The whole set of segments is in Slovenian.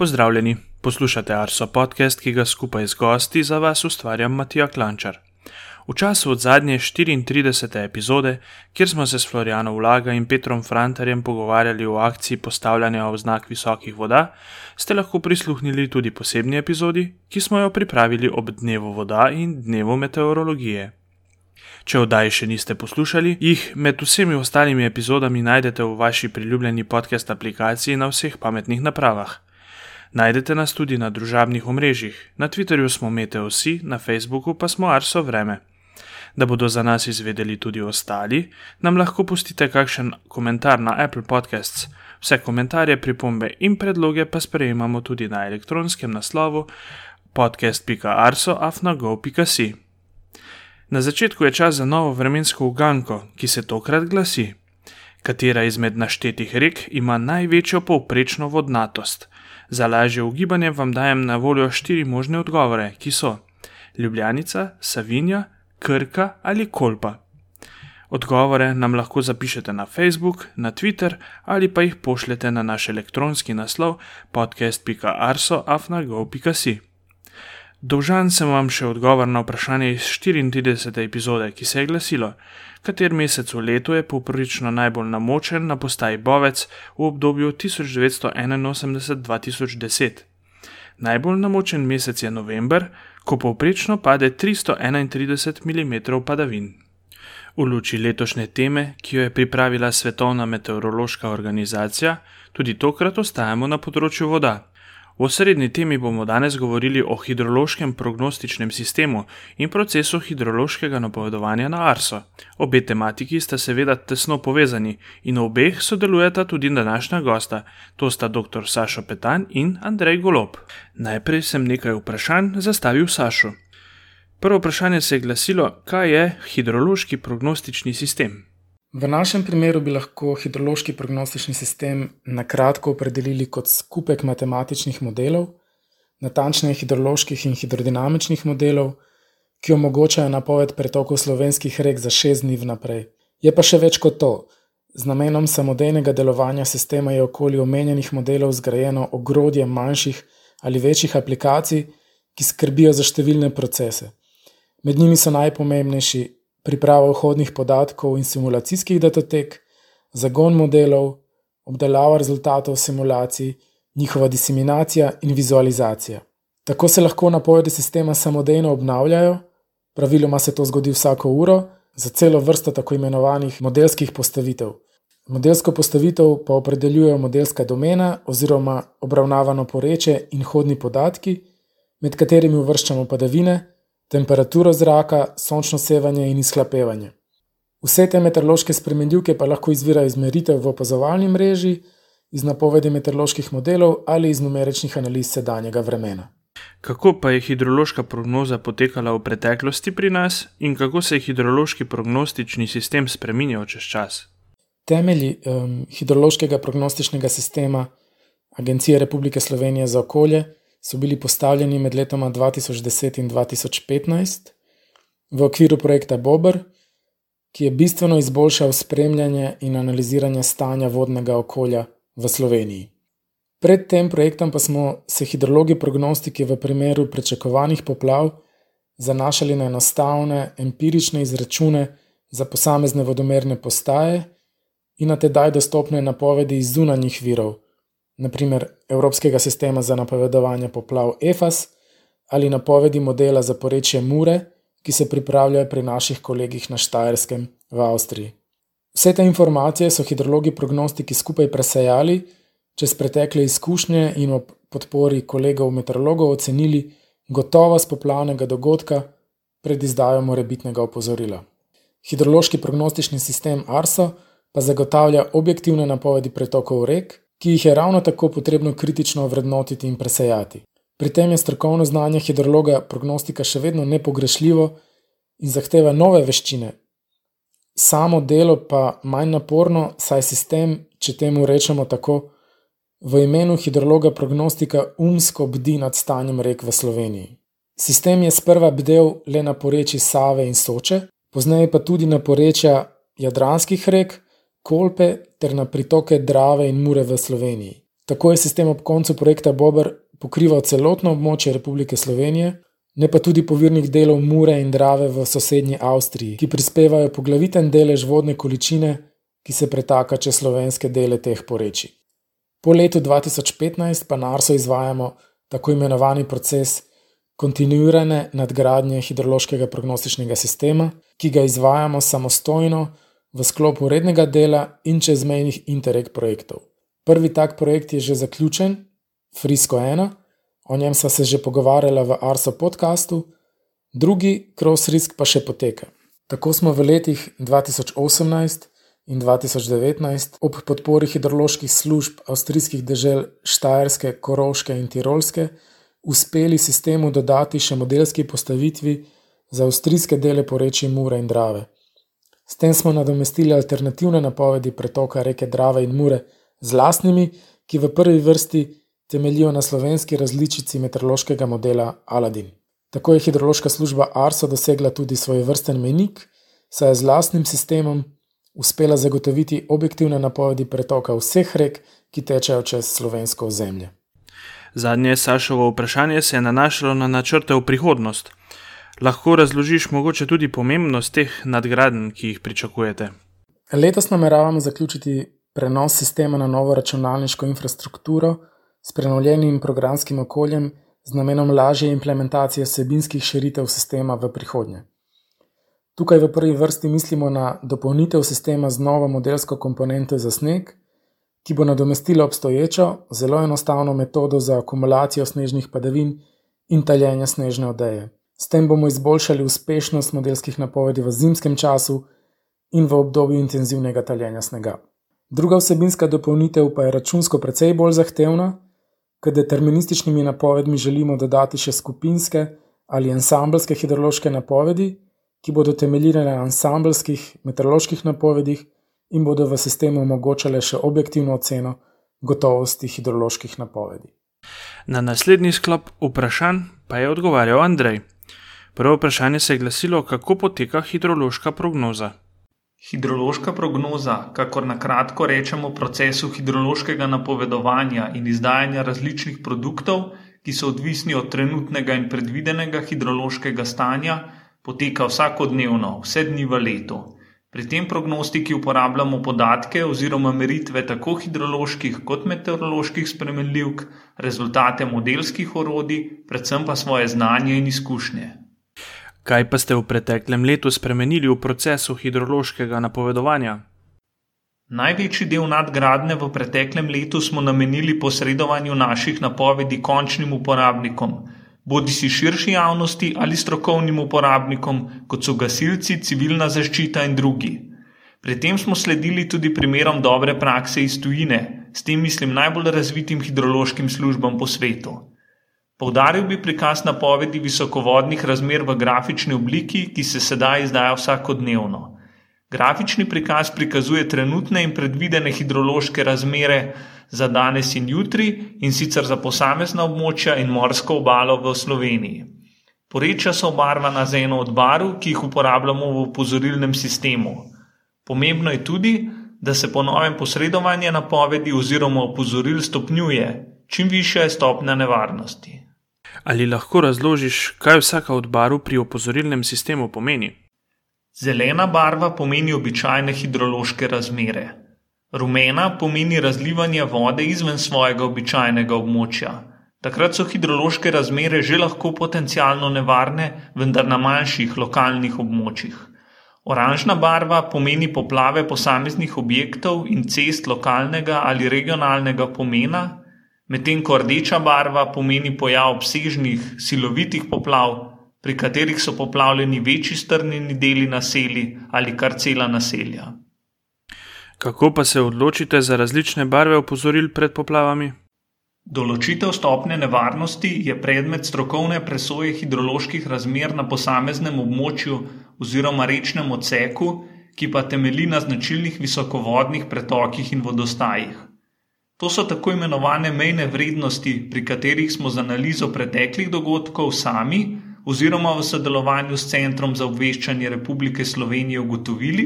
Pozdravljeni, poslušate Arso podcast, ki ga skupaj z gosti za vas ustvarjam Matija Klančar. V času od zadnje 34. epizode, kjer smo se s Floriano Vlaga in Petrom Frantarjem pogovarjali o akciji postavljanja oznak visokih voda, ste lahko prisluhnili tudi posebni epizodi, ki smo jo pripravili ob dnevu voda in dnevu meteorologije. Če oddaje še niste poslušali, jih med vsemi ostalimi epizodami najdete v vaši priljubljeni podcast aplikaciji na vseh pametnih napravah. Najdete nas tudi na družabnih omrežjih, na Twitterju smo Meteosi, na Facebooku pa smo Arso Vreme. Da bodo za nas izvedeli tudi ostali, nam lahko pustite kakšen komentar na Apple Podcasts. Vse komentarje, pripombe in predloge pa sprejemamo tudi na elektronskem naslovu podcast.arso.afnago.si. Na začetku je čas za novo vremensko uganko, ki se tokrat glasi: Katera izmed naštetih rek ima največjo povprečno vodnatost? Za lažje ugibanje vam dajem na voljo štiri možne odgovore, ki so: Ljubljanica, Savinja, Krka ali Kolpa. Odgovore nam lahko zapišete na Facebook, na Twitter ali pa jih pošljete na naš elektronski naslov podcast.arso.afnago.si. Dolžan sem vam še odgovor na vprašanje iz 34. epizode, ki se je glasilo: Kater mesec v letu je povprečno najbolj namočen na postaji Bovec v obdobju 1981-2010? Najbolj namočen mesec je november, ko povprečno pade 331 mm padavin. V luči letošnje teme, ki jo je pripravila Svetovna meteorološka organizacija, tudi tokrat ostajamo na področju voda. V osrednji temi bomo danes govorili o hidrološkem prognostičnem sistemu in procesu hidrološkega napovedovanja na Arso. Obe tematiki sta seveda tesno povezani in v obeh sodelujeta tudi današnja gosta, to sta dr. Sašo Petan in Andrej Golob. Najprej sem nekaj vprašanj zastavil Sašu. Prvo vprašanje se je glasilo, kaj je hidrološki prognostični sistem. V našem primeru bi lahko hidrološki prognostični sistem na kratko opredelili kot skupek matematičnih modelov, natančneje hidroloških in hidrodinamičnih modelov, ki omogočajo napoved pretokov slovenskih rek za šest dni vnaprej. Je pa še več kot to. Z namenom samodejnega delovanja sistema je okoli omenjenih modelov zgrajeno ogrodje manjših ali večjih aplikacij, ki skrbijo za številne procese. Med njimi so najpomembnejši priprava vhodnih podatkov in simulacijskih datotek, zagon modelov, obdelava rezultatov simulacij, njihova diseminacija in vizualizacija. Tako se lahko napovedi sistema samodejno obnavljajo, praviloma se to zgodi vsako uro, za celo vrsto tako imenovanih modelskih postavitev. Modelsko postavitev pa opredeljuje modelska domena oziroma obravnavano poreče in hodni podatki, med katerimi uvrščamo padavine, temperaturo zraka, sončno sevanje in izhlapevanje. Vse te meteorološke spremenljivke pa lahko izvirajo iz meritev v opazovalni mreži, iz napovedi meteoroloških modelov ali iz numeričnih analiz sedanjega vremena. Kako pa je hidrološka prognoza potekala v preteklosti pri nas in kako se je hidrološki prognostični sistem spremenil čez čas? Temelji um, hidrološkega prognostičnega sistema Agencije Republike Slovenije za okolje so bili postavljeni med letoma 2010 in 2015 v okviru projekta Bober, ki je bistveno izboljšal spremljanje in analiziranje stanja vodnega okolja v Sloveniji. Pred tem projektom pa smo se hidrologi prognostiki v primeru pričakovanih poplav zanašali na enostavne empirične izračune za posamezne vodomerne postaje in na tedaj dostopne napovedi iz zunanjih virov naprimer Evropskega sistema za napovedovanje poplav EFAS ali napovedi modela za porečje Mure, ki se pripravljajo pri naših kolegih na Štajerskem v Avstriji. Vse te informacije so hidrologi prognostiki skupaj presajali, čez pretekle izkušnje in ob podpori kolegov meteorologov ocenili gotovost poplavnega dogodka pred izdajo morebitnega opozorila. Hidrološki prognostični sistem ARSO pa zagotavlja objektivne napovedi pretokov rek, ki jih je ravno tako potrebno kritično vrednotiti in presejati. Pri tem je strokovno znanje hidrologa prognostika še vedno nepogrešljivo in zahteva nove veščine. Samo delo pa manj naporno, saj sistem, če temu rečemo tako, v imenu hidrologa prognostika umsko bdi nad stanjem rek v Sloveniji. Sistem je sprva bdel le na poreči Save in Soče, pozneje pa tudi na porečja jadranskih rek, Kolpe ter na pritoke Drave in Mure v Sloveniji. Tako je sistem ob koncu projekta Bober pokrival celotno območje Republike Slovenije, ne pa tudi povirnih delov Mure in Drave v sosednji Avstriji, ki prispevajo poglaviten delež vodne količine, ki se pretaka čez slovenske dele teh porečij. Po letu 2015 pa na Arso izvajamo tako imenovani proces kontinuirane nadgradnje hidrološkega prognostičnega sistema, ki ga izvajamo samostojno v sklopu rednega dela in čezmejnih interreg projektov. Prvi tak projekt je že zaključen, Frisko 1, o njem sva se že pogovarjala v Arso podkastu, drugi Cross Risk pa še poteka. Tako smo v letih 2018 in 2019 ob podpori hidroloških služb avstrijskih dežel Štajerske, Koroške in Tirolske uspeli sistemu dodati še modelski postavitvi za avstrijske dele porečja Mure in Drave. S tem smo nadomestili alternativne napovedi pretoka reke Drave in Mure z lastnimi, ki v prvi vrsti temeljijo na slovenski različici meteorološkega modela Aladin. Tako je hidrološka služba Arso dosegla tudi svoj vrsten menik, saj je z lastnim sistemom uspela zagotoviti objektivne napovedi pretoka vseh rek, ki tečejo čez slovensko ozemlje. Zadnje Sašovo vprašanje se je nanašalo na načrte v prihodnost. Lahko razložiš mogoče tudi pomembnost teh nadgradenj, ki jih pričakujete? Letos nameravamo zaključiti prenos sistema na novo računalniško infrastrukturo s prenovljenim programskim okoljem z namenom lažje implementacije sebinskih širitev sistema v prihodnje. Tukaj v prvi vrsti mislimo na dopolnitev sistema z novo modelsko komponento za sneg, ki bo nadomestila obstoječo, zelo enostavno metodo za akumulacijo snežnih padavin in taljenja snežne odeje. S tem bomo izboljšali uspešnost modelskih napovedi v zimskem času in v obdobju intenzivnega taljenja snega. Druga vsebinska dopolnitev pa je računsko precej bolj zahtevna, ker determinističnimi napovedmi želimo dodati še skupinske ali ensamblske hidrološke napovedi, ki bodo temeljile na ensamblskih meteoroloških napovedih in bodo v sistemu omogočale še objektivno oceno gotovosti hidroloških napovedi. Na naslednji sklop vprašanj pa je odgovarjal Andrej. Prvo vprašanje se je glasilo, kako poteka hidrološka prognoza. Hidrološka prognoza, kakor na kratko rečemo procesu hidrološkega napovedovanja in izdajanja različnih produktov, ki so odvisni od trenutnega in predvidenega hidrološkega stanja, poteka vsakodnevno, vse dni v letu. Pri tem prognostiki uporabljamo podatke oziroma meritve tako hidroloških kot meteoroloških spremenljivk, rezultate modelskih orodij, predvsem pa svoje znanje in izkušnje. Kaj pa ste v preteklem letu spremenili v procesu hidrološkega napovedovanja? Največji del nadgradnje v preteklem letu smo namenili posredovanju naših napovedi končnim uporabnikom bodi si širši javnosti ali strokovnim uporabnikom, kot so gasilci, civilna zaščita in drugi. Pri tem smo sledili tudi primerom dobre prakse iz tujine, s tem mislim najbolj razvitim hidrološkim službam po svetu. Poudaril bi prikaz napovedi visokovodnih razmer v grafični obliki, ki se sedaj izdaja vsakodnevno. Grafični prikaz prikazuje trenutne in predvidene hidrološke razmere za danes in jutri, in sicer za posamezna območja in morsko obalo v Sloveniji. Porečja so obarvana z eno od barv, ki jih uporabljamo v upozorilnem sistemu. Pomembno je tudi, da se po novem posredovanje napovedi oziroma opozoril stopnjuje, čim više je stopnja nevarnosti. Ali lahko razložiš, kaj vsaka od barv pri opozorilnem sistemu pomeni? Zelena barva pomeni običajne hidrološke razmere. Rumena pomeni razlivanje vode izven svojega običajnega območja. Takrat so hidrološke razmere že lahko potencialno nevarne, vendar na manjših lokalnih območjih. Oranžna barva pomeni poplave posameznih objektov in cest lokalnega ali regionalnega pomena, medtem ko rdeča barva pomeni pojav obsežnih, silovitih poplav, pri katerih so poplavljeni večji strnjeni deli naselij ali kar cela naselja. Kako pa se odločite za različne barve opozoril pred poplavami? Določitev stopnje nevarnosti je predmet strokovne presoje hidroloških razmer na posameznem območju oziroma rečnem odseku, ki pa temelji na značilnih visokovodnih pretokih in vodostajih. To so tako imenovane mejne vrednosti, pri katerih smo z analizo preteklih dogodkov sami oziroma v sodelovanju s Centrom za obveščanje Republike Slovenije ugotovili,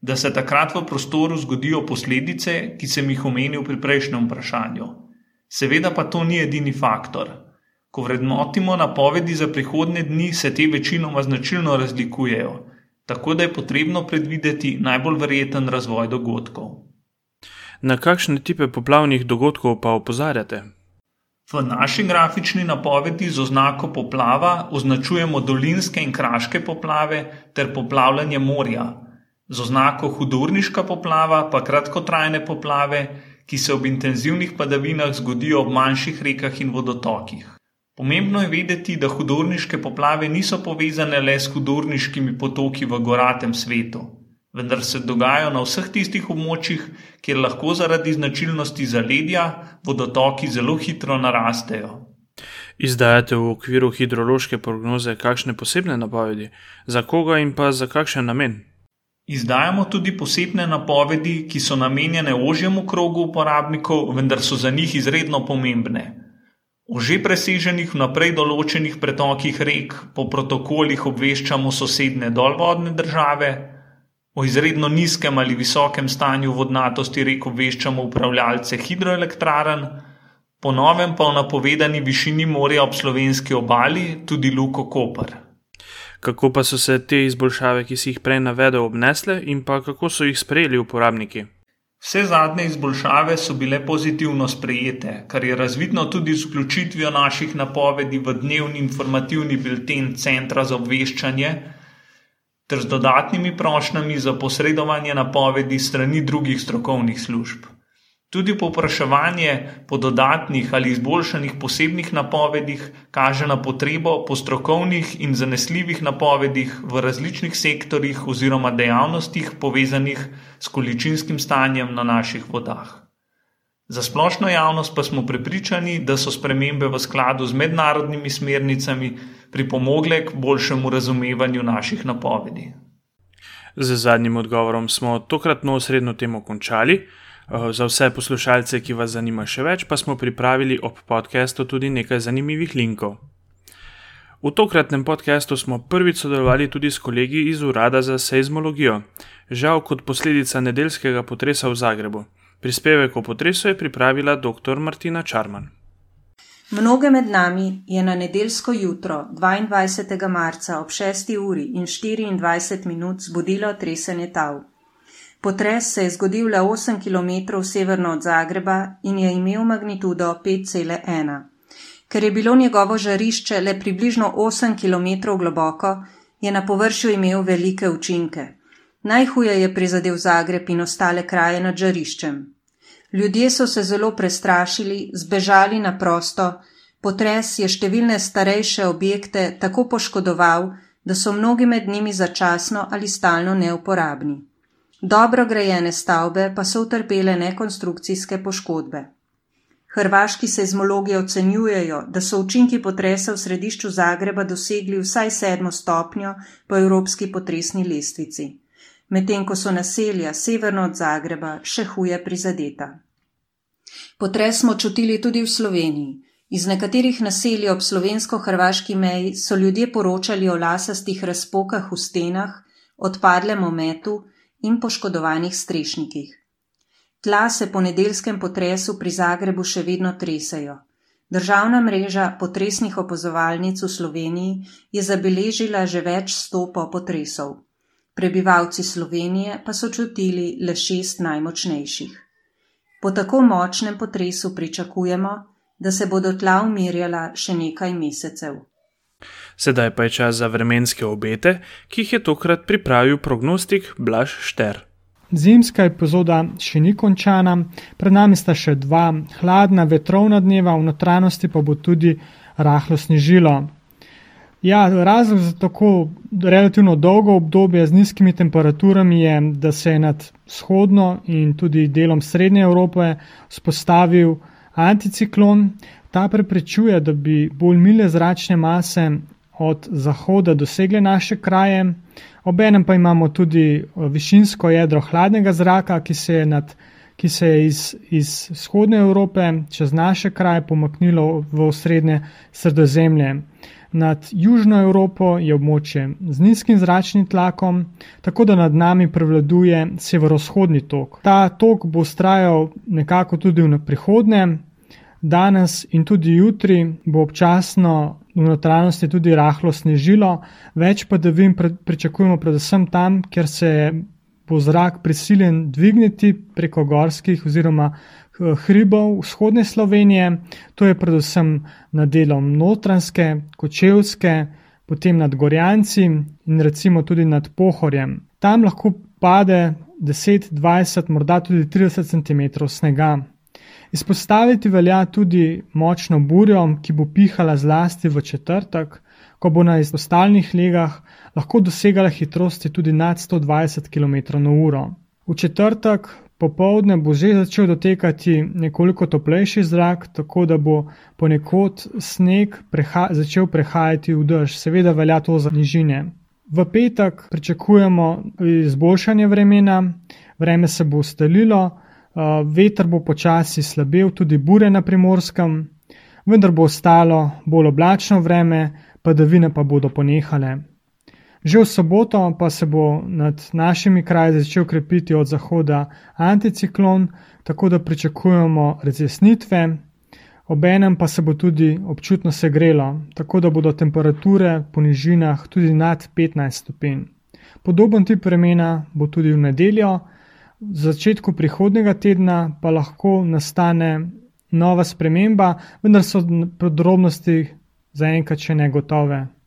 da se takrat v prostoru zgodijo posledice, ki sem jih omenil pri prejšnjem vprašanju. Seveda pa to ni edini faktor. Ko vrednotimo napovedi za prihodne dni, se te večinoma značilno razlikujejo, tako da je potrebno predvideti najbolj verjeten razvoj dogodkov. Na kakšne tipe poplavnih dogodkov pa opozarjate? V naši grafični napovedi z oznako poplava označujemo dolinske in kraške poplave ter poplavljanje morja, z oznako hudurniška poplava pa kratkotrajne poplave, ki se ob intenzivnih padavinah zgodijo ob manjših rekah in vodotokih. Pomembno je vedeti, da hudorniške poplave niso povezane le s hudorniškimi potoki v goratem svetu, vendar se dogajajo na vseh tistih območjih, kjer lahko zaradi značilnosti zaledja vodotoki zelo hitro narastejo. Izdajate v okviru hidrološke prognoze kakšne posebne napovedi, za koga in pa za kakšen namen? Izdajamo tudi posebne napovedi, ki so namenjene ožjemu krogu uporabnikov, vendar so za njih izredno pomembne. O že preseženih vnaprej določenih pretokih rek po protokolih obveščamo sosedne dolvodne države, o izredno nizkem ali visokem stanju vodnatosti rek obveščamo upravljalce hidroelektraren, po novem pa o napovedani višini morja ob slovenski obali tudi Luko Koper. Kako pa so se te izboljšave, ki si jih prej navedel, obnesle in pa kako so jih sprejeli uporabniki? Vse zadnje izboljšave so bile pozitivno sprejete, kar je razvidno tudi z vključitvijo naših napovedi v dnevni informativni bilten Centra za obveščanje ter z dodatnimi prošnjami za posredovanje napovedi strani drugih strokovnih služb. Tudi povpraševanje po dodatnih ali izboljšanih posebnih napovedih kaže na potrebo po strokovnih in zanesljivih napovedih v različnih sektorjih oziroma dejavnostih povezanih s količinskim stanjem na naših vodah. Za splošno javnost pa smo prepričani, da so spremembe v skladu z mednarodnimi smernicami pripomogle k boljšemu razumevanju naših napovedi. Z zadnjim odgovorom smo tokratno osrednjo temo končali. Eh, za vse poslušalce, ki vas zanima še več, pa smo pripravili ob podkastu tudi nekaj zanimivih linkov. V tokratnem podkastu smo prvič sodelovali tudi s kolegi iz Urada za seizmologijo, žal kot posledica nedeljskega potresa v Zagrebu. Prispevek o potresu je pripravila dr. Martina Čarman. Mnoge med nami je na nedeljsko jutro 22. marca ob 6. uri in 24 minut zbudilo tresenje tav. Potres se je zgodil le 8 km severno od Zagreba in je imel magnitudo 5,1. Ker je bilo njegovo žarišče le približno 8 km globoko, je na površju imel velike učinke. Najhuje je prizadel Zagreb in ostale kraje nad žariščem. Ljudje so se zelo prestrašili, zbežali na prosto, potres je številne starejše objekte tako poškodoval, da so mnogi med njimi začasno ali stalno neuporabni. Dobro grajene stavbe pa so utrpele nekonstrukcijske poškodbe. Hrvaški seizmologi ocenjujejo, da so učinki potresa v središču Zagreba dosegli vsaj sedmo stopnjo po evropski potresni lestvici, medtem ko so naselja severno od Zagreba še huje prizadeta. Potres smo čutili tudi v Sloveniji. Iz nekaterih naselij ob slovensko-hrvaški meji so ljudje poročali o lasastih razpokah v stenah, odpadlem ometu, in poškodovanih strešnikih. Tla se po nedeljskem potresu pri Zagrebu še vedno tresajo. Državna mreža potresnih opozovalnic v Sloveniji je zabeležila že več sto potresov. Prebivalci Slovenije pa so čutili le šest najmočnejših. Po tako močnem potresu pričakujemo, da se bodo tla umirjala še nekaj mesecev. Sedaj pa je čas za vremenske obete, ki jih je tokrat pripravil prognostik Blaž Šter. Zimska epizoda še ni končana, pred nami sta še dva hladna vetrovna dneva, v notranjosti pa bo tudi rahlo snežilo. Ja, razlog za tako relativno dolgo obdobje z nizkimi temperaturami je, da se je nad vzhodno in tudi delom srednje Evrope spostavil anticiklon. Ta preprečuje, da bi bolj mile zračne mase od zahoda dosegle naše kraje. Obenem pa imamo tudi eh, višinsko jedro hladnega zraka, ki se je, nad, ki se je iz, iz vzhodne Evrope čez naše kraje pomaknilo v osrednje sredozemlje. Nad južno Evropo je območje z nizkim zračnim tlakom, tako da nad nami prevladuje severovzhodni tok. Ta tok bo ustrajal nekako tudi v prihodnje, Danes in tudi jutri bo občasno v notranjosti tudi rahlo snežilo, več padavin pričakujemo predvsem tam, kjer se bo zrak prisiljen dvigniti preko gorskih oziroma hribov vzhodne Slovenije, to je predvsem nad delom notranske, kočevske, potem nad Gorjanci in recimo tudi nad Pohorjem. Tam lahko pade 10, 20, morda tudi 30 cm snega. Izpostaviti velja tudi močno burjo, ki bo pihala zlasti v četrtek, ko bo na izpostavljenih legah lahko dosegala hitrosti tudi nad 120 km/h. V četrtek popovdne bo že začel dotekati nekoliko toplejši zrak, tako da bo ponekod sneg preha začel prehajati v dež. Seveda velja to za nižine. V petek pričakujemo izboljšanje vremena, vreme se bo ustalilo. Veter bo počasi slabel, tudi bure na primorskem, vendar bo ostalo bolj oblačno vreme, padavine pa bodo ponehale. Že v soboto pa se bo nad našimi kraji začel krepiti od zahoda anticiklon, tako da pričakujemo razjasnitve, obenem pa se bo tudi občutno segrelo, tako da bodo temperature po nižinah tudi nad 15 stopinj. Podoben tip vremena bo tudi v nedeljo v začetku prihodnega tedna pa lahko nastane nova sprememba, vendar so podrobnosti zaenkrat še negotove.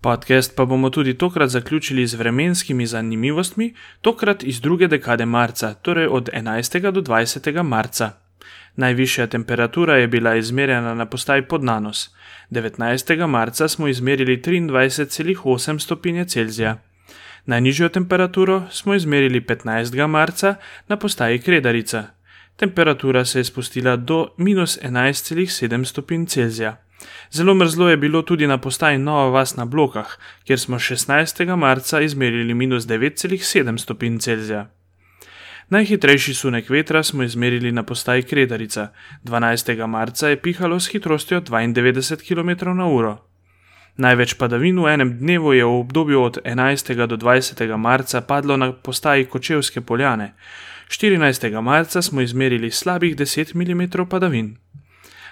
Podcast pa bomo tudi tokrat zaključili z vremenskimi zanimivostmi, tokrat iz druge dekade marca, torej od 11. do 20. marca. Najvišja temperatura je bila izmerjena na postaji Podnanos. 19. marca smo izmerili 23,8 stopinje Celzija. Najnižjo temperaturo smo izmerili 15. marca na postaji Kredarica. Temperatura se je spustila do minus 11,7 stopinj Celzija. Zelo mrzlo je bilo tudi na postaji Nova Vas na Blokah, kjer smo 16. marca izmerili minus 9,7 stopinj Celzija. Najhitrejši sunek vetra smo izmerili na postaji Kredarica. 12. marca je pihalo s hitrostjo 92 km/h. Največ padavin v enem dnevu je v obdobju od 11. do 20. marca padlo na postaji Kočevske poljane. 14. marca smo izmerili slabih 10 mm padavin.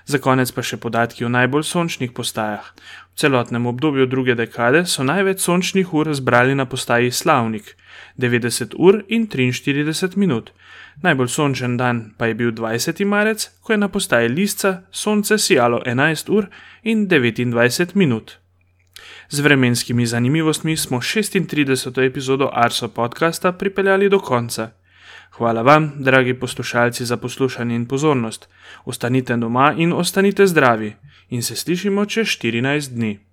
Za konec pa še podatki o najbolj sončnih postajah. V celotnem obdobju druge dekade so največ sončnih ur zbrali na postaji Slavnik 90 ur in 43 minut. Najbolj sončen dan pa je bil 20. marec, ko je na postaji Lisca sonce sijalo 11 ur in 29 minut. Z vremenskimi zanimivostmi smo 36. epizodo Arso podcasta pripeljali do konca. Hvala vam, dragi poslušalci, za poslušanje in pozornost. Ostanite doma in ostanite zdravi, in se slišimo čez 14 dni.